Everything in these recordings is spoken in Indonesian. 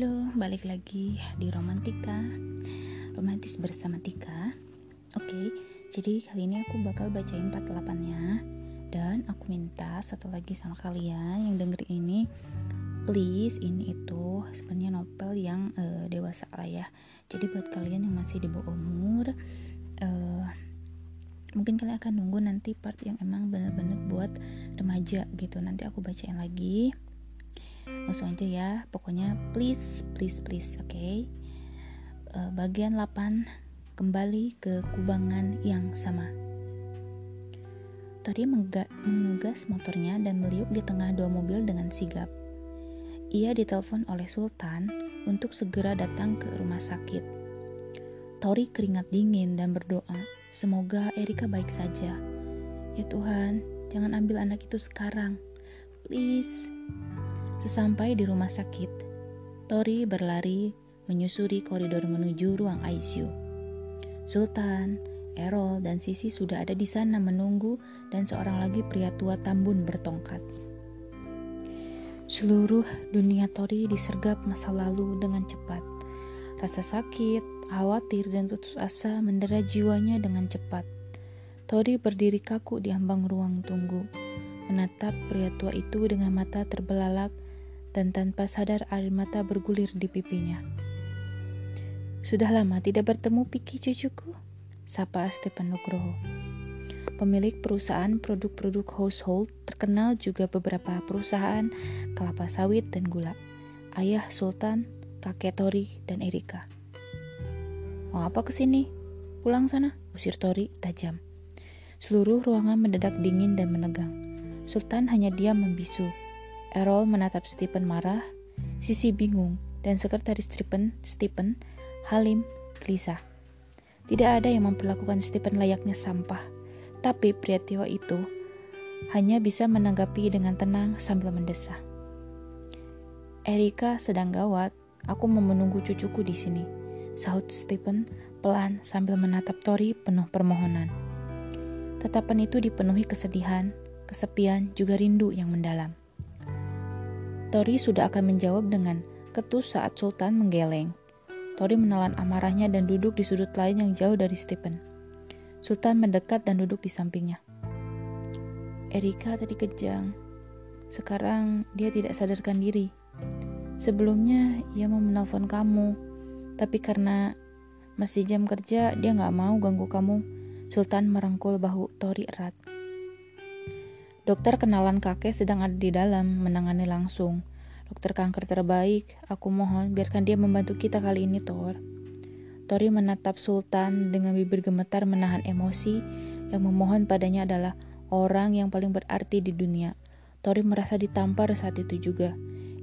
Halo, balik lagi di Romantika Romantis bersama Tika. Oke, jadi kali ini aku bakal bacain 48-nya Dan aku minta satu lagi sama kalian yang denger ini Please, ini itu sebenarnya novel yang uh, dewasa lah ya. Jadi buat kalian yang masih di bawah umur uh, Mungkin kalian akan nunggu nanti part yang emang bener-bener buat remaja gitu. Nanti aku bacain lagi langsung aja ya pokoknya please please please oke okay? uh, eh, bagian 8 kembali ke kubangan yang sama Tori mengegas motornya dan meliuk di tengah dua mobil dengan sigap. Ia ditelepon oleh Sultan untuk segera datang ke rumah sakit. Tori keringat dingin dan berdoa, semoga Erika baik saja. Ya Tuhan, jangan ambil anak itu sekarang. Please. Sesampai di rumah sakit, Tori berlari menyusuri koridor menuju ruang ICU. Sultan, Errol, dan Sisi sudah ada di sana menunggu dan seorang lagi pria tua tambun bertongkat. Seluruh dunia Tori disergap masa lalu dengan cepat. Rasa sakit, khawatir, dan putus asa mendera jiwanya dengan cepat. Tori berdiri kaku di ambang ruang tunggu, menatap pria tua itu dengan mata terbelalak dan tanpa sadar air mata bergulir di pipinya. Sudah lama tidak bertemu Piki cucuku, sapa Stephen Nugroho. Pemilik perusahaan produk-produk household terkenal juga beberapa perusahaan kelapa sawit dan gula. Ayah Sultan, kakek Tori, dan Erika. Mau apa ke sini? Pulang sana, usir Tori tajam. Seluruh ruangan mendadak dingin dan menegang. Sultan hanya diam membisu, Errol menatap Stephen marah, Sisi bingung, dan sekretaris Stephen, Stephen, Halim, gelisah. Tidak ada yang memperlakukan Stephen layaknya sampah, tapi pria tua itu hanya bisa menanggapi dengan tenang sambil mendesah. Erika sedang gawat, aku mau menunggu cucuku di sini, sahut Stephen pelan sambil menatap Tori penuh permohonan. Tetapan itu dipenuhi kesedihan, kesepian, juga rindu yang mendalam. Tori sudah akan menjawab dengan ketus saat Sultan menggeleng. Tori menelan amarahnya dan duduk di sudut lain yang jauh dari Stephen. Sultan mendekat dan duduk di sampingnya. Erika tadi kejang. Sekarang dia tidak sadarkan diri. Sebelumnya ia mau menelpon kamu, tapi karena masih jam kerja dia nggak mau ganggu kamu. Sultan merangkul bahu Tori erat. Dokter kenalan kakek sedang ada di dalam, menangani langsung. Dokter kanker terbaik, aku mohon biarkan dia membantu kita kali ini, Thor. Tori menatap Sultan dengan bibir gemetar menahan emosi yang memohon padanya adalah orang yang paling berarti di dunia. Tori merasa ditampar saat itu juga.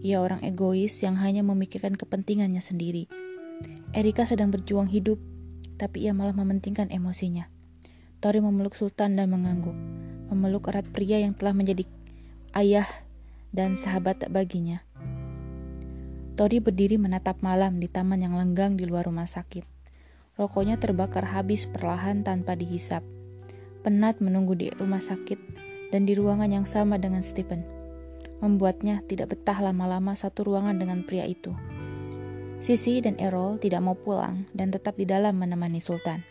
Ia orang egois yang hanya memikirkan kepentingannya sendiri. Erika sedang berjuang hidup, tapi ia malah mementingkan emosinya. Tori memeluk Sultan dan mengangguk memeluk erat pria yang telah menjadi ayah dan sahabat baginya. Tori berdiri menatap malam di taman yang lenggang di luar rumah sakit. Rokoknya terbakar habis perlahan tanpa dihisap. Penat menunggu di rumah sakit dan di ruangan yang sama dengan Stephen. Membuatnya tidak betah lama-lama satu ruangan dengan pria itu. Sisi dan Errol tidak mau pulang dan tetap di dalam menemani Sultan.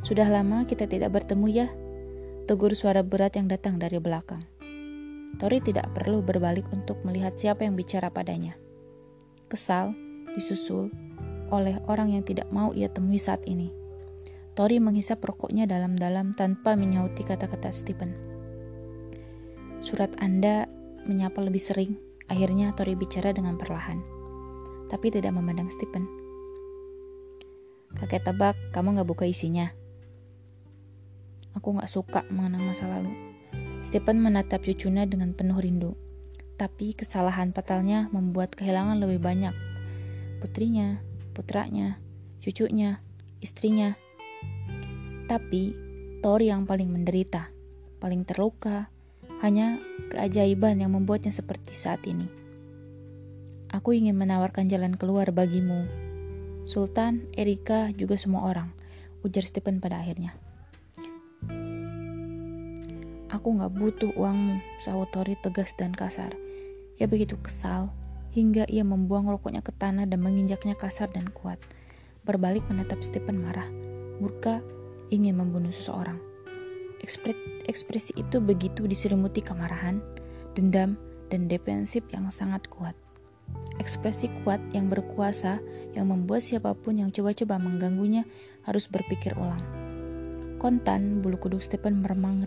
Sudah lama kita tidak bertemu ya, Tegur suara berat yang datang dari belakang. Tori tidak perlu berbalik untuk melihat siapa yang bicara padanya. Kesal, disusul oleh orang yang tidak mau ia temui saat ini. Tori menghisap rokoknya dalam-dalam tanpa menyauti kata-kata Stephen. Surat Anda menyapa lebih sering. Akhirnya Tori bicara dengan perlahan. Tapi tidak memandang Stephen. Kakek tebak, kamu gak buka isinya. Aku gak suka mengenang masa lalu. Stephen menatap cucunya dengan penuh rindu. Tapi kesalahan fatalnya membuat kehilangan lebih banyak. Putrinya, putranya, cucunya, istrinya. Tapi Tori yang paling menderita, paling terluka, hanya keajaiban yang membuatnya seperti saat ini. Aku ingin menawarkan jalan keluar bagimu, Sultan, Erika, juga semua orang, ujar Stephen pada akhirnya. Aku gak butuh uangmu, sahut Tori tegas dan kasar. Ia begitu kesal, hingga ia membuang rokoknya ke tanah dan menginjaknya kasar dan kuat. Berbalik menatap Stephen marah, murka, ingin membunuh seseorang. Ekspresi itu begitu diselimuti kemarahan, dendam, dan defensif yang sangat kuat. Ekspresi kuat yang berkuasa yang membuat siapa pun yang coba-coba mengganggunya harus berpikir ulang. Kontan, bulu kuduk Stephen meremang.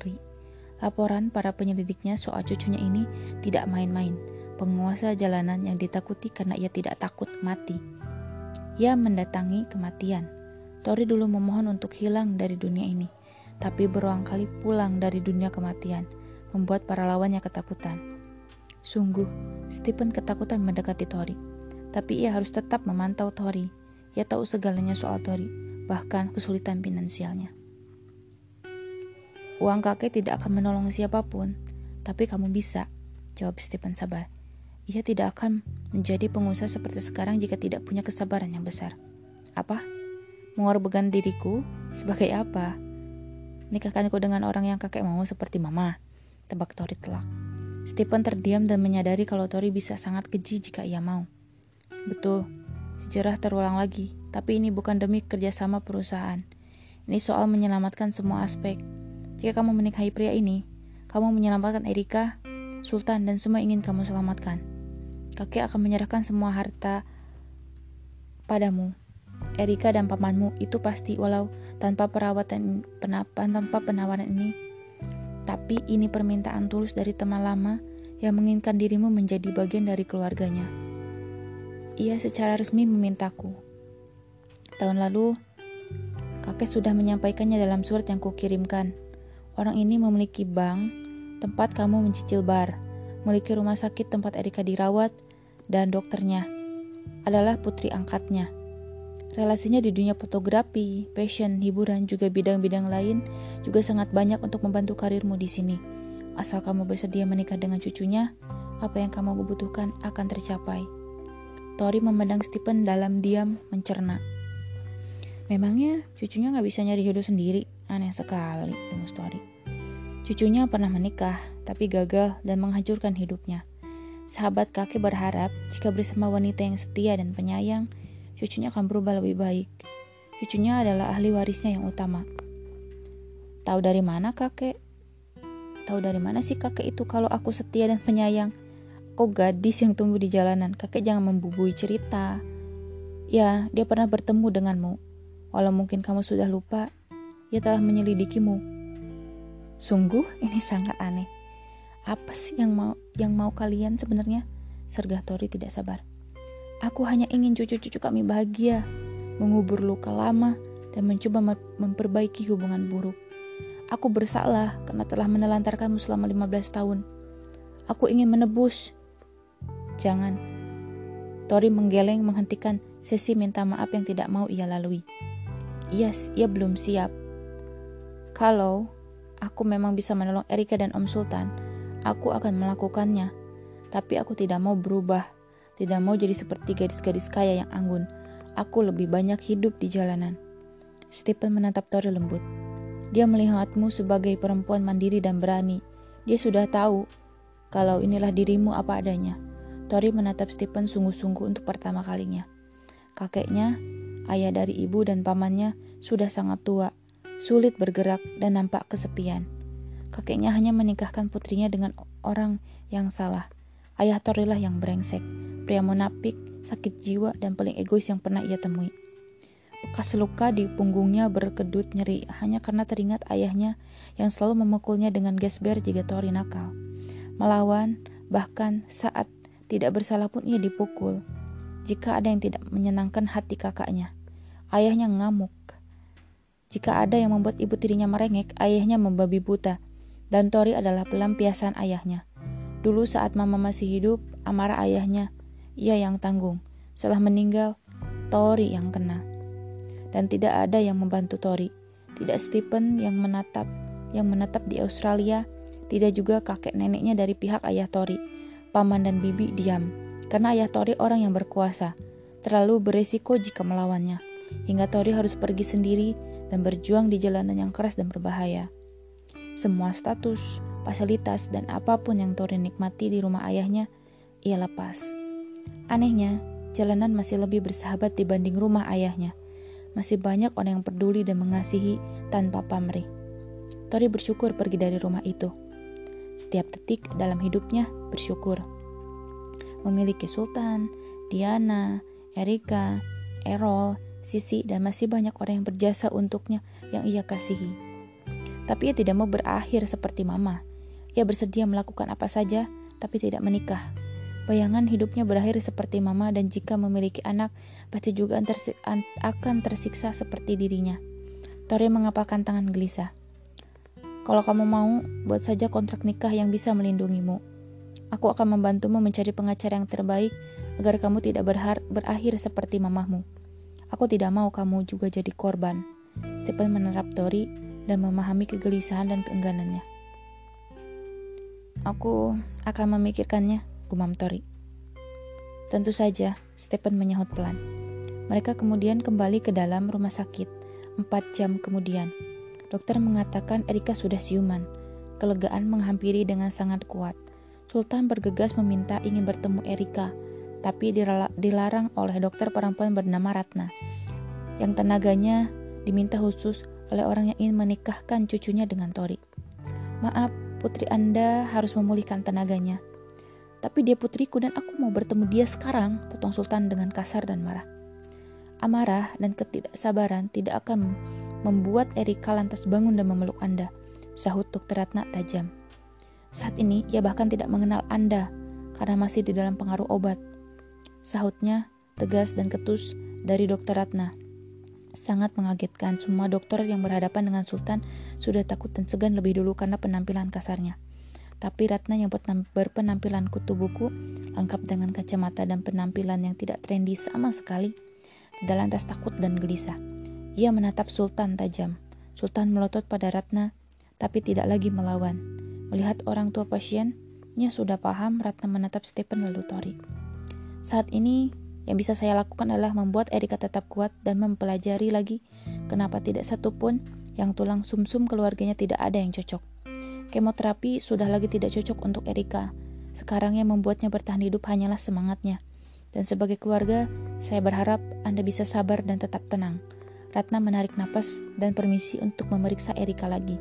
Laporan para penyelidiknya soal cucunya ini tidak main-main penguasa jalanan yang ditakuti karena ia tidak takut mati. Ia mendatangi kematian. Tori dulu memohon untuk hilang dari dunia ini, tapi berulang kali pulang dari dunia kematian, membuat para lawannya ketakutan. Sungguh, Stephen ketakutan mendekati Tori, tapi ia harus tetap memantau Tori. Ia tahu segalanya soal Tori, bahkan kesulitan finansialnya. Uang kakek tidak akan menolong siapa pun, tapi kamu bisa, jawab Stephen sabar. Ia tidak akan menjadi pengusaha seperti sekarang jika tidak punya kesabaran yang besar. Apa? Mengorbankan diriku? Sebagai apa? Nikahkanku dengan orang yang kakek mau seperti mama. Tebak Tori telak. Stephen terdiam dan menyadari kalau Tori bisa sangat keji jika ia mau. Betul, sejarah terulang lagi, tapi ini bukan demi kerjasama perusahaan. Ini soal menyelamatkan semua aspek. Jika kamu menikahi pria ini, kamu menyelamatkan Erika, Sultan, dan semua ingin kamu selamatkan kakek akan menyerahkan semua harta padamu. Erika dan pamanmu itu pasti walau tanpa perawatan penapan tanpa penawaran ini. Tapi ini permintaan tulus dari teman lama yang menginginkan dirimu menjadi bagian dari keluarganya. Ia secara resmi memintaku. Tahun lalu, kakek sudah menyampaikannya dalam surat yang kukirimkan. Orang ini memiliki bank, tempat kamu mencicil bar, memiliki rumah sakit tempat Erika dirawat, dan dokternya adalah putri angkatnya. Relasinya di dunia fotografi, fashion, hiburan, juga bidang-bidang lain juga sangat banyak untuk membantu karirmu di sini. Asal kamu bersedia menikah dengan cucunya, apa yang kamu butuhkan akan tercapai. Tori memandang Stephen dalam diam mencerna. Memangnya cucunya nggak bisa nyari jodoh sendiri? Aneh sekali, dengus Tori. Cucunya pernah menikah, tapi gagal dan menghancurkan hidupnya. Sahabat kakek berharap jika bersama wanita yang setia dan penyayang, cucunya akan berubah lebih baik. Cucunya adalah ahli warisnya yang utama. Tahu dari mana kakek? Tahu dari mana sih kakek itu kalau aku setia dan penyayang? Aku gadis yang tumbuh di jalanan. Kakek jangan membubui cerita. Ya, dia pernah bertemu denganmu. Walau mungkin kamu sudah lupa, ia telah menyelidikimu. Sungguh, ini sangat aneh. Apa sih yang mau yang mau kalian sebenarnya? Sergah Tori tidak sabar. Aku hanya ingin cucu-cucu kami bahagia, mengubur luka lama, dan mencoba memperbaiki hubungan buruk. Aku bersalah karena telah menelantarkanmu selama 15 tahun. Aku ingin menebus. Jangan. Tori menggeleng menghentikan sesi minta maaf yang tidak mau ia lalui. Yes, ia belum siap. Kalau aku memang bisa menolong Erika dan Om Sultan, aku akan melakukannya. Tapi aku tidak mau berubah, tidak mau jadi seperti gadis-gadis kaya yang anggun. Aku lebih banyak hidup di jalanan. Stephen menatap Tori lembut. Dia melihatmu sebagai perempuan mandiri dan berani. Dia sudah tahu kalau inilah dirimu apa adanya. Tori menatap Stephen sungguh-sungguh untuk pertama kalinya. Kakeknya, ayah dari ibu dan pamannya, sudah sangat tua, sulit bergerak dan nampak kesepian. Kakeknya hanya menikahkan putrinya dengan orang yang salah. Ayah Torilah yang brengsek, pria munafik, sakit jiwa, dan paling egois yang pernah ia temui. Bekas luka di punggungnya berkedut nyeri hanya karena teringat ayahnya yang selalu memukulnya dengan gesper jika Tori nakal. Melawan, bahkan saat tidak bersalah pun ia dipukul. Jika ada yang tidak menyenangkan hati kakaknya, ayahnya ngamuk. Jika ada yang membuat ibu tirinya merengek, ayahnya membabi buta dan Tori adalah pelampiasan ayahnya. Dulu saat mama masih hidup, amarah ayahnya, ia yang tanggung. Setelah meninggal, Tori yang kena. Dan tidak ada yang membantu Tori. Tidak Stephen yang menatap yang menetap di Australia, tidak juga kakek neneknya dari pihak ayah Tori. Paman dan bibi diam, karena ayah Tori orang yang berkuasa, terlalu beresiko jika melawannya, hingga Tori harus pergi sendiri dan berjuang di jalanan yang keras dan berbahaya. Semua status, fasilitas, dan apa pun yang Tori nikmati di rumah ayahnya, ia lepas. Anehnya, jalanan masih lebih bersahabat dibanding rumah ayahnya. Masih banyak orang yang peduli dan mengasihi tanpa pamrih. Tori bersyukur pergi dari rumah itu. Setiap detik dalam hidupnya bersyukur. Memiliki Sultan, Diana, Erika, Errol, Sisi, dan masih banyak orang yang berjasa untuknya yang ia kasihi. Tapi ia tidak mau berakhir seperti mama. Ia bersedia melakukan apa saja, tapi tidak menikah. Bayangan hidupnya berakhir seperti mama dan jika memiliki anak, pasti juga akan tersiksa seperti dirinya. Tori mengapalkan tangan gelisah. Kalau kamu mau, buat saja kontrak nikah yang bisa melindungimu. Aku akan membantumu mencari pengacara yang terbaik agar kamu tidak berhar berakhir seperti mamahmu. Aku tidak mau kamu juga jadi korban. Stephen menerap Tori dan memahami kegelisahan dan keengganannya. Aku akan memikirkannya, gumam Tori. Tentu saja, Stephen menyahut pelan. Mereka kemudian kembali ke dalam rumah sakit. Empat jam kemudian, dokter mengatakan Erika sudah siuman. Kelegaan menghampiri dengan sangat kuat. Sultan bergegas meminta ingin bertemu Erika, tapi dilarang oleh dokter perempuan bernama Ratna, yang tenaganya diminta khusus oleh orang yang ingin menikahkan cucunya dengan Tori. Maaf, putri Anda harus memulihkan tenaganya. Tapi dia putriku dan aku mau bertemu dia sekarang, potong Sultan dengan kasar dan marah. Amarah dan ketidaksabaran tidak akan membuat Erika lantas bangun dan memeluk Anda, sahut Dr. Ratna tajam. Saat ini ia bahkan tidak mengenal Anda karena masih di dalam pengaruh obat. Sahutnya tegas dan ketus dari Dr. Ratna. Sangat mengagetkan semua dokter yang berhadapan dengan Sultan sudah takut dan segan lebih dulu karena penampilan kasarnya. Tapi Ratna yang berpenampilan kutu buku, lengkap dengan kacamata dan penampilan yang tidak trendy sama sekali, tidak lantas takut dan gelisah. Ia menatap Sultan tajam. Sultan melotot pada Ratna, tapi tidak lagi melawan. Melihat orang tua pasiennya sudah paham, Ratna menatap Stephen lalu Tori. Saat ini, yang bisa saya lakukan adalah membuat Erika tetap kuat dan mempelajari lagi kenapa tidak satu pun yang tulang sumsum -sum keluarganya tidak ada yang cocok. Kemoterapi sudah lagi tidak cocok untuk Erika. Sekarang yang membuatnya bertahan hidup hanyalah semangatnya. Dan sebagai keluarga, saya berharap Anda bisa sabar dan tetap tenang. Ratna menarik napas dan permisi untuk memeriksa Erika lagi.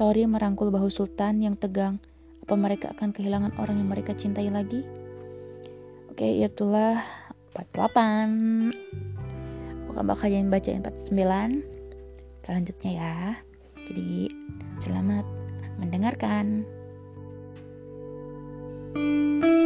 Tori merangkul bahu Sultan yang tegang. Apa mereka akan kehilangan orang yang mereka cintai lagi? Oke, ya itulah 48. Aku akan bakal jadi bacain 49. selanjutnya ya. Jadi, selamat mendengarkan. thank you